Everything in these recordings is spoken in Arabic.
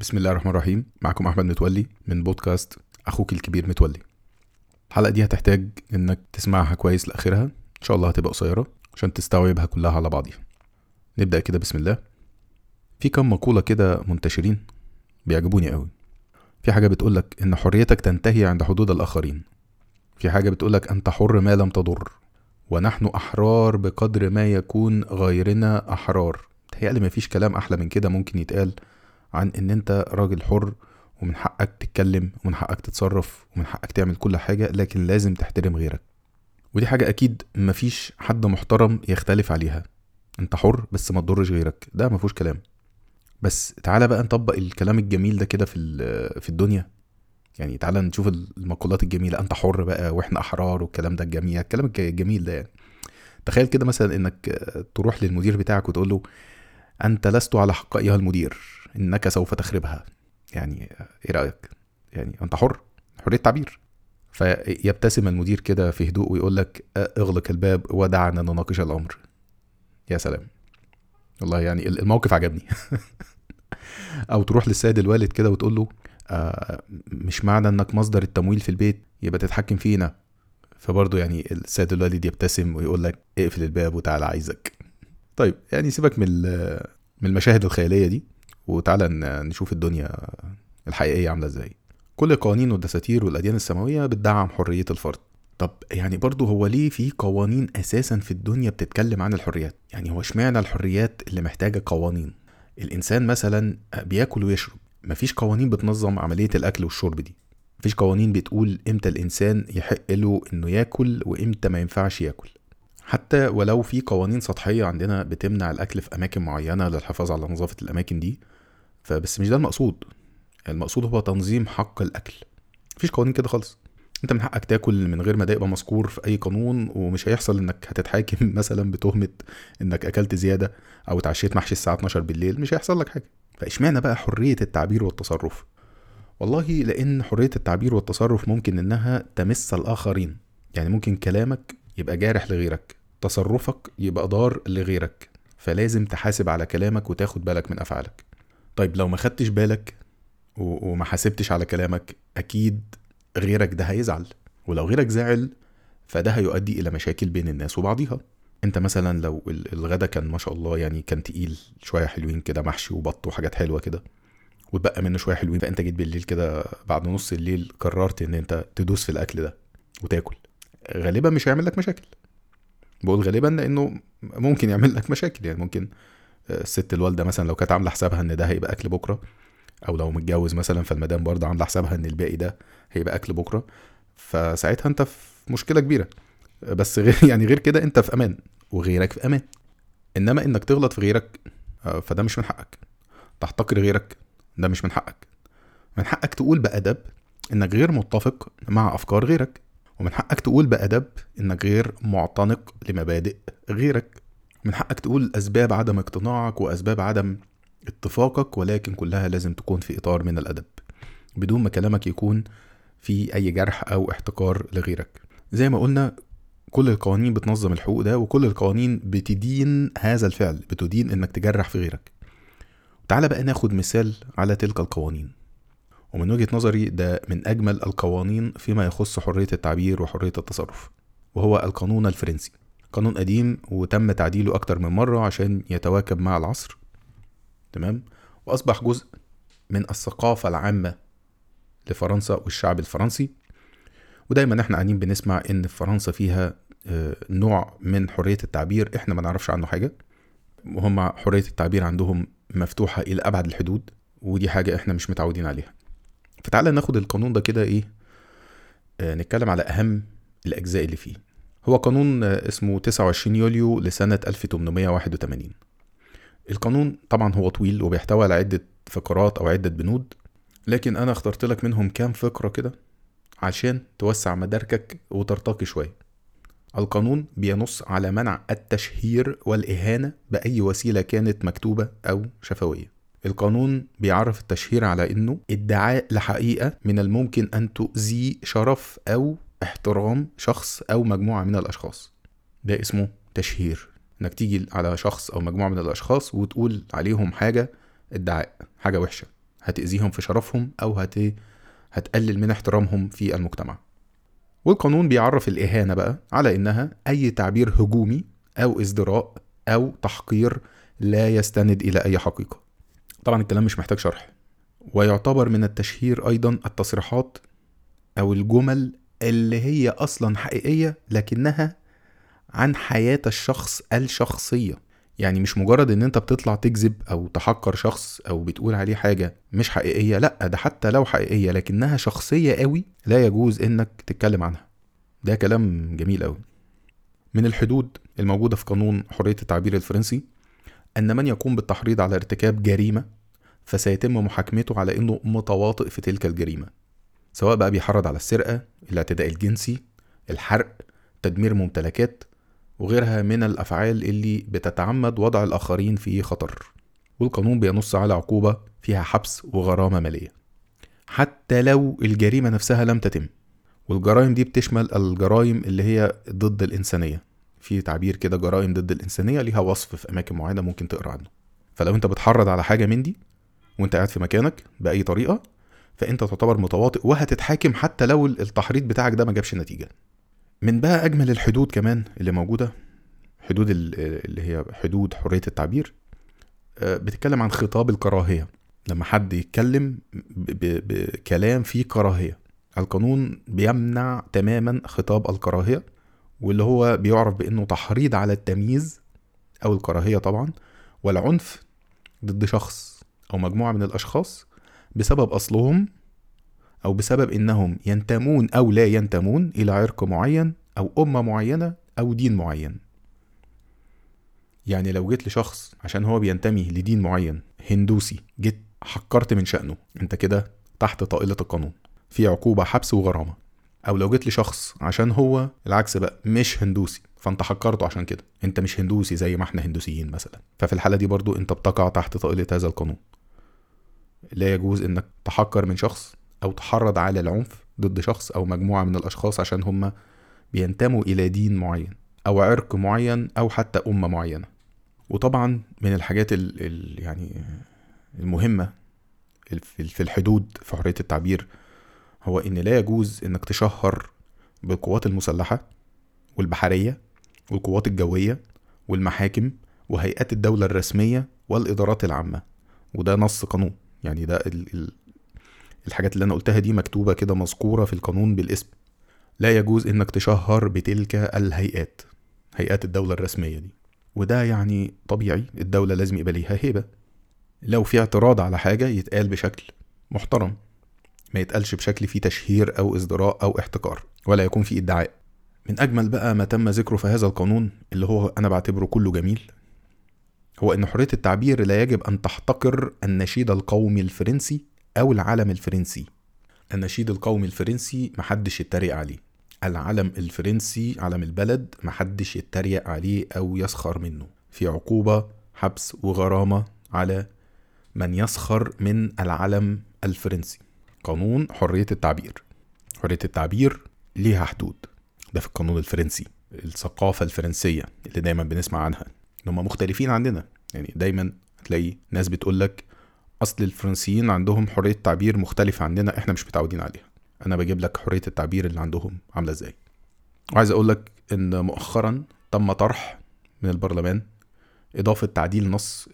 بسم الله الرحمن الرحيم. معكم أحمد متولي من بودكاست أخوك الكبير متولي. الحلقة دي هتحتاج إنك تسمعها كويس لآخرها. إن شاء الله هتبقى قصيرة عشان تستوعبها كلها على بعضها نبدأ كده بسم الله. في كم مقولة كده منتشرين بيعجبوني قوي في حاجة بتقولك إن حريتك تنتهي عند حدود الآخرين. في حاجة بتقولك أنت حر ما لم تضر. ونحن أحرار بقدر ما يكون غيرنا أحرار. تهيألي مفيش كلام أحلى من كده ممكن يتقال عن إن أنت راجل حر ومن حقك تتكلم ومن حقك تتصرف ومن حقك تعمل كل حاجة لكن لازم تحترم غيرك. ودي حاجة أكيد مفيش حد محترم يختلف عليها. أنت حر بس ما تضرش غيرك. ده مفيهوش كلام. بس تعالى بقى نطبق الكلام الجميل ده كده في في الدنيا. يعني تعالى نشوف المقولات الجميلة. أنت حر بقى وإحنا أحرار والكلام ده الجميل الكلام الجميل ده يعني. تخيل كده مثلا إنك تروح للمدير بتاعك وتقول له أنت لست على حق ايها المدير. إنك سوف تخربها. يعني إيه رأيك؟ يعني أنت حر. حرية تعبير. فيبتسم المدير كده في هدوء ويقول لك اغلق الباب ودعنا نناقش الأمر. يا سلام. والله يعني الموقف عجبني. أو تروح للسيد الوالد كده وتقول له مش معنى إنك مصدر التمويل في البيت يبقى تتحكم فينا. فبرضه يعني السيد الوالد يبتسم ويقول لك اقفل الباب وتعالى عايزك. طيب يعني سيبك من من المشاهد الخيالية دي وتعالى نشوف الدنيا الحقيقية عاملة إزاي. كل القوانين والدساتير والأديان السماوية بتدعم حرية الفرد. طب يعني برضه هو ليه في قوانين أساسا في الدنيا بتتكلم عن الحريات؟ يعني هو اشمعنى الحريات اللي محتاجة قوانين؟ الإنسان مثلا بياكل ويشرب مفيش قوانين بتنظم عملية الأكل والشرب دي. مفيش قوانين بتقول إمتى الإنسان يحق له إنه ياكل وإمتى ما ينفعش ياكل. حتى ولو في قوانين سطحية عندنا بتمنع الأكل في أماكن معينة للحفاظ على نظافة الأماكن دي فبس مش ده المقصود. المقصود هو تنظيم حق الأكل. مفيش قوانين كده خالص. أنت من حقك تاكل من غير ما ده يبقى مذكور في أي قانون ومش هيحصل إنك هتتحاكم مثلا بتهمة إنك أكلت زيادة أو اتعشيت محشي الساعة 12 بالليل مش هيحصل لك حاجة. فإشمعنى بقى حرية التعبير والتصرف؟ والله لأن حرية التعبير والتصرف ممكن إنها تمس الآخرين. يعني ممكن كلامك يبقى جارح لغيرك. تصرفك يبقى ضار لغيرك فلازم تحاسب على كلامك وتاخد بالك من أفعالك. طيب لو ما خدتش بالك وما حاسبتش على كلامك أكيد غيرك ده هيزعل. ولو غيرك زعل فده هيؤدي إلى مشاكل بين الناس وبعضيها. أنت مثلا لو الغدا كان ما شاء الله يعني كان تقيل شوية حلوين كده محشي وبط وحاجات حلوة كده واتبقى منه شوية حلوين فأنت جيت بالليل كده بعد نص الليل قررت إن أنت تدوس في الأكل ده وتاكل غالبا مش هيعمل لك مشاكل. بقول غالبا لأنه ممكن يعمل لك مشاكل يعني. ممكن الست الوالدة مثلا لو كانت عاملة حسابها إن ده هيبقى أكل بكرة أو لو متجوز مثلا فالمدام برضه عاملة حسابها إن الباقي ده هيبقى أكل بكرة فساعتها أنت في مشكلة كبيرة. بس غير يعني غير كده أنت في أمان وغيرك في أمان. إنما إنك تغلط في غيرك فده مش من حقك. تحتقر غيرك ده مش من حقك. من حقك تقول بأدب إنك غير متفق مع أفكار غيرك. ومن حقك تقول بأدب إنك غير معتنق لمبادئ غيرك. من حقك تقول أسباب عدم اقتناعك وأسباب عدم اتفاقك ولكن كلها لازم تكون في إطار من الأدب. بدون ما كلامك يكون في أي جرح أو احتقار لغيرك. زي ما قلنا كل القوانين بتنظم الحقوق ده وكل القوانين بتدين هذا الفعل بتدين إنك تجرح في غيرك. تعال بقى ناخد مثال على تلك القوانين. ومن وجهة نظري ده من أجمل القوانين فيما يخص حرية التعبير وحرية التصرف وهو القانون الفرنسي. قانون قديم وتم تعديله أكتر من مرة عشان يتواكب مع العصر. تمام؟ وأصبح جزء من الثقافة العامة لفرنسا والشعب الفرنسي. ودايما إحنا قاعدين بنسمع إن فرنسا فيها نوع من حرية التعبير. إحنا ما نعرفش عنه حاجة. وهم حرية التعبير عندهم مفتوحة إلى أبعد الحدود ودي حاجة إحنا مش متعودين عليها. فتعالى ناخد القانون ده كده إيه آه نتكلم على أهم الأجزاء اللي فيه. هو قانون آه اسمه 29 يوليو لسنة 1881 القانون طبعا هو طويل وبيحتوي على عدة فقرات أو عدة بنود لكن أنا اخترت لك منهم كام فقرة كده عشان توسع مداركك وترتقي شوية. القانون بينص على منع التشهير والإهانة بأي وسيلة كانت مكتوبة أو شفوية. القانون بيعرف التشهير على إنه ادعاء لحقيقة من الممكن أن تؤذي شرف أو احترام شخص أو مجموعة من الأشخاص. ده اسمه تشهير. إنك تيجي على شخص أو مجموعة من الأشخاص وتقول عليهم حاجة ادعاء حاجة وحشة. هتأذيهم في شرفهم أو هت... هتقلل من احترامهم في المجتمع. والقانون بيعرف الإهانة بقى على إنها أي تعبير هجومي أو ازدراء أو تحقير لا يستند إلى أي حقيقة. طبعا الكلام مش محتاج شرح. ويعتبر من التشهير أيضا التصريحات أو الجمل اللي هي أصلا حقيقية لكنها عن حياة الشخص الشخصية. يعني مش مجرد إن أنت بتطلع تكذب أو تحقر شخص أو بتقول عليه حاجة مش حقيقية لأ ده حتى لو حقيقية لكنها شخصية قوي لا يجوز إنك تتكلم عنها. ده كلام جميل قوي. من الحدود الموجودة في قانون حرية التعبير الفرنسي أن من يقوم بالتحريض على ارتكاب جريمة فسيتم محاكمته على أنه متواطئ في تلك الجريمة سواء بقى بيحرض على السرقة الاعتداء الجنسي الحرق تدمير ممتلكات وغيرها من الأفعال اللي بتتعمد وضع الآخرين في خطر. والقانون بينص على عقوبة فيها حبس وغرامة مالية. حتى لو الجريمة نفسها لم تتم والجرائم دي بتشمل الجرائم اللي هي ضد الإنسانية. في تعبير كده جرائم ضد الإنسانية ليها وصف في أماكن معينة ممكن تقرأ عنه. فلو أنت بتحرض على حاجة من دي وأنت قاعد في مكانك بأي طريقة فأنت تعتبر متواطئ وهتتحاكم حتى لو التحريض بتاعك ده ما جابش نتيجة. من بقى أجمل الحدود كمان اللي موجودة حدود اللي هي حدود حرية التعبير بتتكلم عن خطاب الكراهية. لما حد يتكلم بكلام فيه كراهية القانون بيمنع تماما خطاب الكراهية واللي هو بيعرف بأنه تحريض على التمييز أو الكراهية طبعا والعنف ضد شخص. أو مجموعة من الأشخاص بسبب أصلهم أو بسبب إنهم ينتمون أو لا ينتمون إلى عرق معين أو أمة معينة أو دين معين. يعني لو جيت لشخص عشان هو بينتمي لدين معين هندوسي جيت حقرت من شأنه أنت كده تحت طائلة القانون في عقوبة حبس وغرامة. أو لو جيت لشخص عشان هو العكس بقى مش هندوسي فأنت حقرته عشان كده. أنت مش هندوسي زي ما إحنا هندوسيين مثلا. ففي الحالة دي برضو أنت بتقع تحت طائلة هذا القانون. لا يجوز إنك تحقر من شخص أو تحرض على العنف ضد شخص أو مجموعة من الأشخاص عشان هم بينتموا إلى دين معين أو عرق معين أو حتى أمة معينة. وطبعا من الحاجات ال ال يعني المهمة في الحدود في حرية التعبير هو إن لا يجوز إنك تشهر بالقوات المسلحة والبحرية والقوات الجوية والمحاكم وهيئات الدولة الرسمية والإدارات العامة. وده نص قانون. يعني ده ال ال الحاجات اللي أنا قلتها دي مكتوبة كده مذكورة في القانون بالاسم. لا يجوز إنك تشهر بتلك الهيئات هيئات الدولة الرسمية دي. وده يعني طبيعي الدولة لازم يبقى ليها هيبة. لو في اعتراض على حاجة يتقال بشكل محترم. ما يتقالش بشكل فيه تشهير أو ازدراء أو احتكار ولا يكون فيه إدعاء. من أجمل بقى ما تم ذكره في هذا القانون اللي هو أنا بعتبره كله جميل هو إن حرية التعبير لا يجب أن تحتقر النشيد القومي الفرنسي أو العلم الفرنسي. النشيد القومي الفرنسي محدش يتريق عليه. العلم الفرنسي علم البلد محدش يتريق عليه أو يسخر منه. في عقوبة حبس وغرامة على من يسخر من العلم الفرنسي. قانون حرية التعبير. حرية التعبير ليها حدود. ده في القانون الفرنسي. الثقافة الفرنسية اللي دايما بنسمع عنها. هم مختلفين عننا يعني دايما هتلاقي ناس بتقولك أصل الفرنسيين عندهم حرية تعبير مختلفة عننا إحنا مش متعودين عليها. أنا بجيب لك حرية التعبير اللي عندهم عاملة إزاي. وعايز أقول لك إن مؤخرا تم طرح من البرلمان إضافة تعديل نص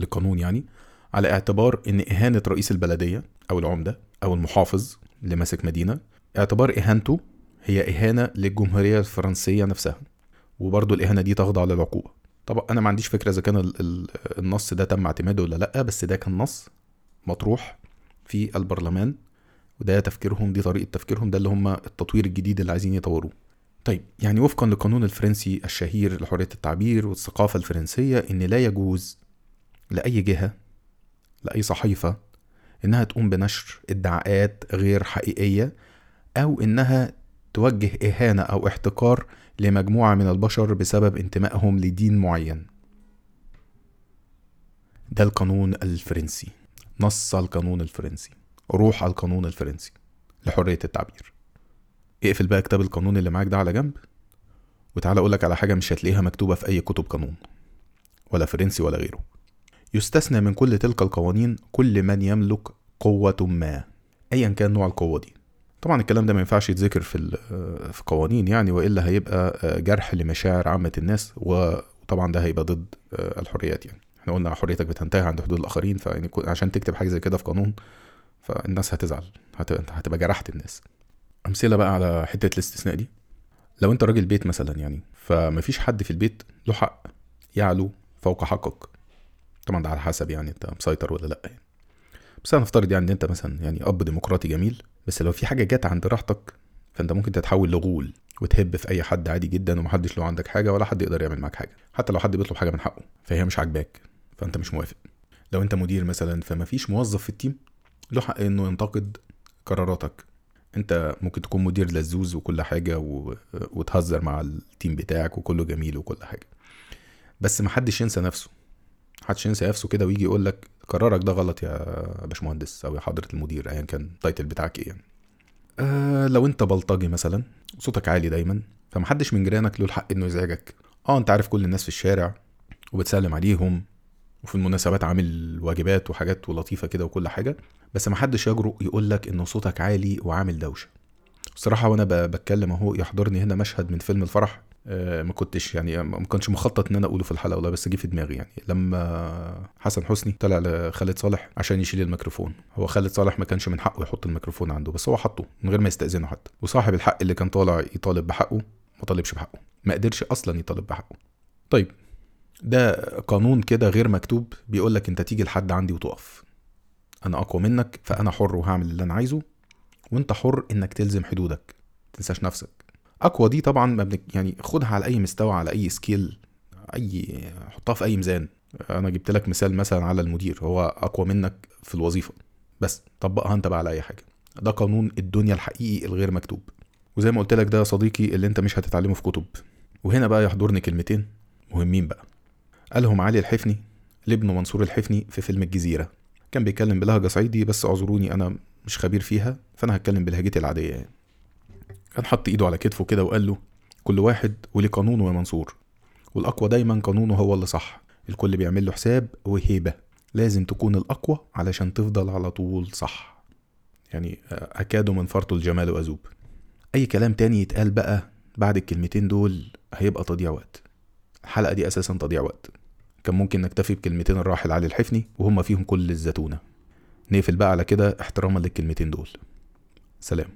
للقانون يعني على اعتبار إن إهانة رئيس البلدية أو العمدة أو المحافظ اللي ماسك مدينة اعتبار إهانته هي إهانة للجمهورية الفرنسية نفسها. وبرضه الإهانة دي تخضع للعقوبة. طبعا أنا ما عنديش فكرة إذا كان النص ده تم اعتماده ولا لأ بس ده كان نص مطروح في البرلمان وده تفكيرهم دي طريقة تفكيرهم ده اللي هم التطوير الجديد اللي عايزين يطوروه. طيب يعني وفقا للقانون الفرنسي الشهير لحرية التعبير والثقافة الفرنسية إن لا يجوز لأي جهة لأي صحيفة إنها تقوم بنشر ادعاءات غير حقيقية أو إنها توجه إهانة أو احتقار لمجموعة من البشر بسبب انتمائهم لدين معين. ده القانون الفرنسي. نص القانون الفرنسي. روح القانون الفرنسي. لحرية التعبير. اقفل بقى كتاب القانون اللي معاك ده على جنب وتعالى اقولك على حاجة مش هتلاقيها مكتوبة في أي كتب قانون ولا فرنسي ولا غيره. يستثنى من كل تلك القوانين كل من يملك قوة ما أيا كان نوع القوة دي. طبعا الكلام ده ما ينفعش يتذكر في في قوانين يعني وإلا هيبقى جرح لمشاعر عامة الناس وطبعا ده هيبقى ضد الحريات يعني. إحنا قلنا حريتك بتنتهي عند حدود الآخرين فيعني كو- عشان تكتب حاجة زي كده في قانون فالناس هتزعل هتبقى جرحت الناس. أمثلة بقى على حتة الاستثناء دي. لو أنت راجل بيت مثلا يعني فمفيش حد في البيت له حق يعلو فوق حقك. طبعا ده على حسب يعني أنت مسيطر ولا لأ يعني. بس أنا نفترض يعني إن أنت مثلا يعني أب ديمقراطي جميل بس لو في حاجة جت عند راحتك فأنت ممكن تتحول لغول وتهب في أي حد عادي جدا ومحدش له عندك حاجة ولا حد يقدر يعمل معاك حاجة. حتى لو حد بيطلب حاجة من حقه فهي مش عاجباك فأنت مش موافق. لو أنت مدير مثلا فما فيش موظف في التيم له حق إنه ينتقد قراراتك. أنت ممكن تكون مدير لزوز وكل حاجة و... وتهزر مع ال team بتاعك وكله جميل وكل حاجة. بس محدش ينسى نفسه. محدش ينسى نفسه كده ويجي يقول لك قرارك ده غلط يا باشمهندس أو يا حضره المدير ايا كان ال title بتاعك إيه يعني. آه لو أنت بلطجي مثلا صوتك عالي دايما فمحدش من جيرانك له الحق إنه يزعجك. آه أنت عارف كل الناس في الشارع وبتسلم عليهم وفي المناسبات عامل واجبات وحاجات ولطيفة كده وكل حاجة بس محدش يجرؤ يقول لك ان صوتك عالي وعامل دوشة. الصراحة وأنا بتكلم أهو يحضرني هنا مشهد من فيلم الفرح. ما كنتش يعني ما كنتش مخطط إن أنا أقوله في الحلقة والله بس جه في دماغي يعني. لما حسن حسني طلع لخالد صالح عشان يشيل الميكروفون. هو خالد صالح ما كانش من حقه يحط الميكروفون عنده بس هو حطه من غير ما يستأذنه حتى. وصاحب الحق اللي كان طالع يطالب بحقه ما طالبش بحقه ما قدرش أصلا يطالب بحقه. طيب ده قانون كده غير مكتوب بيقول لك أنت تيجي لحد عندي وتقف. أنا أقوى منك فأنا حر وهعمل اللي أنا عايزه وأنت حر إنك تلزم حدودك. تنساش نفسك. أقوى دي طبعا ما بنك يعني خدها على أي مستوى على أي سكيل أي حطها في أي ميزان. أنا جبت لك مثال مثلا على المدير هو أقوى منك في الوظيفة. بس طبقها أنت بقى على أي حاجة. ده قانون الدنيا الحقيقي الغير مكتوب. وزي ما قلت لك ده يا صديقي اللي أنت مش هتتعلمه في كتب. وهنا بقى يحضرني كلمتين مهمين بقى. قالهم علي الحفني لابنه منصور الحفني في فيلم الجزيرة. كان بيتكلم بلهجة صعيدي بس أعذروني أنا مش خبير فيها فأنا هتكلم بلهجتي العادية يعني. كان حط إيده على كتفه كده وقال له كل واحد وليه قانونه يا منصور والأقوى دايما قانونه هو اللي صح. الكل بيعمل له حساب وهيبة. لازم تكون الأقوى علشان تفضل على طول صح. يعني آه، اكاد من فرط الجمال وأذوب. أي كلام تاني يتقال بقى بعد الكلمتين دول هيبقى تضييع وقت. الحلقة دي أساسا تضييع وقت. كان ممكن نكتفي بكلمتين الراحل علي الحفني وهم فيهم كل الزتونة. نقفل بقى على كده احتراما للكلمتين دول. سلام.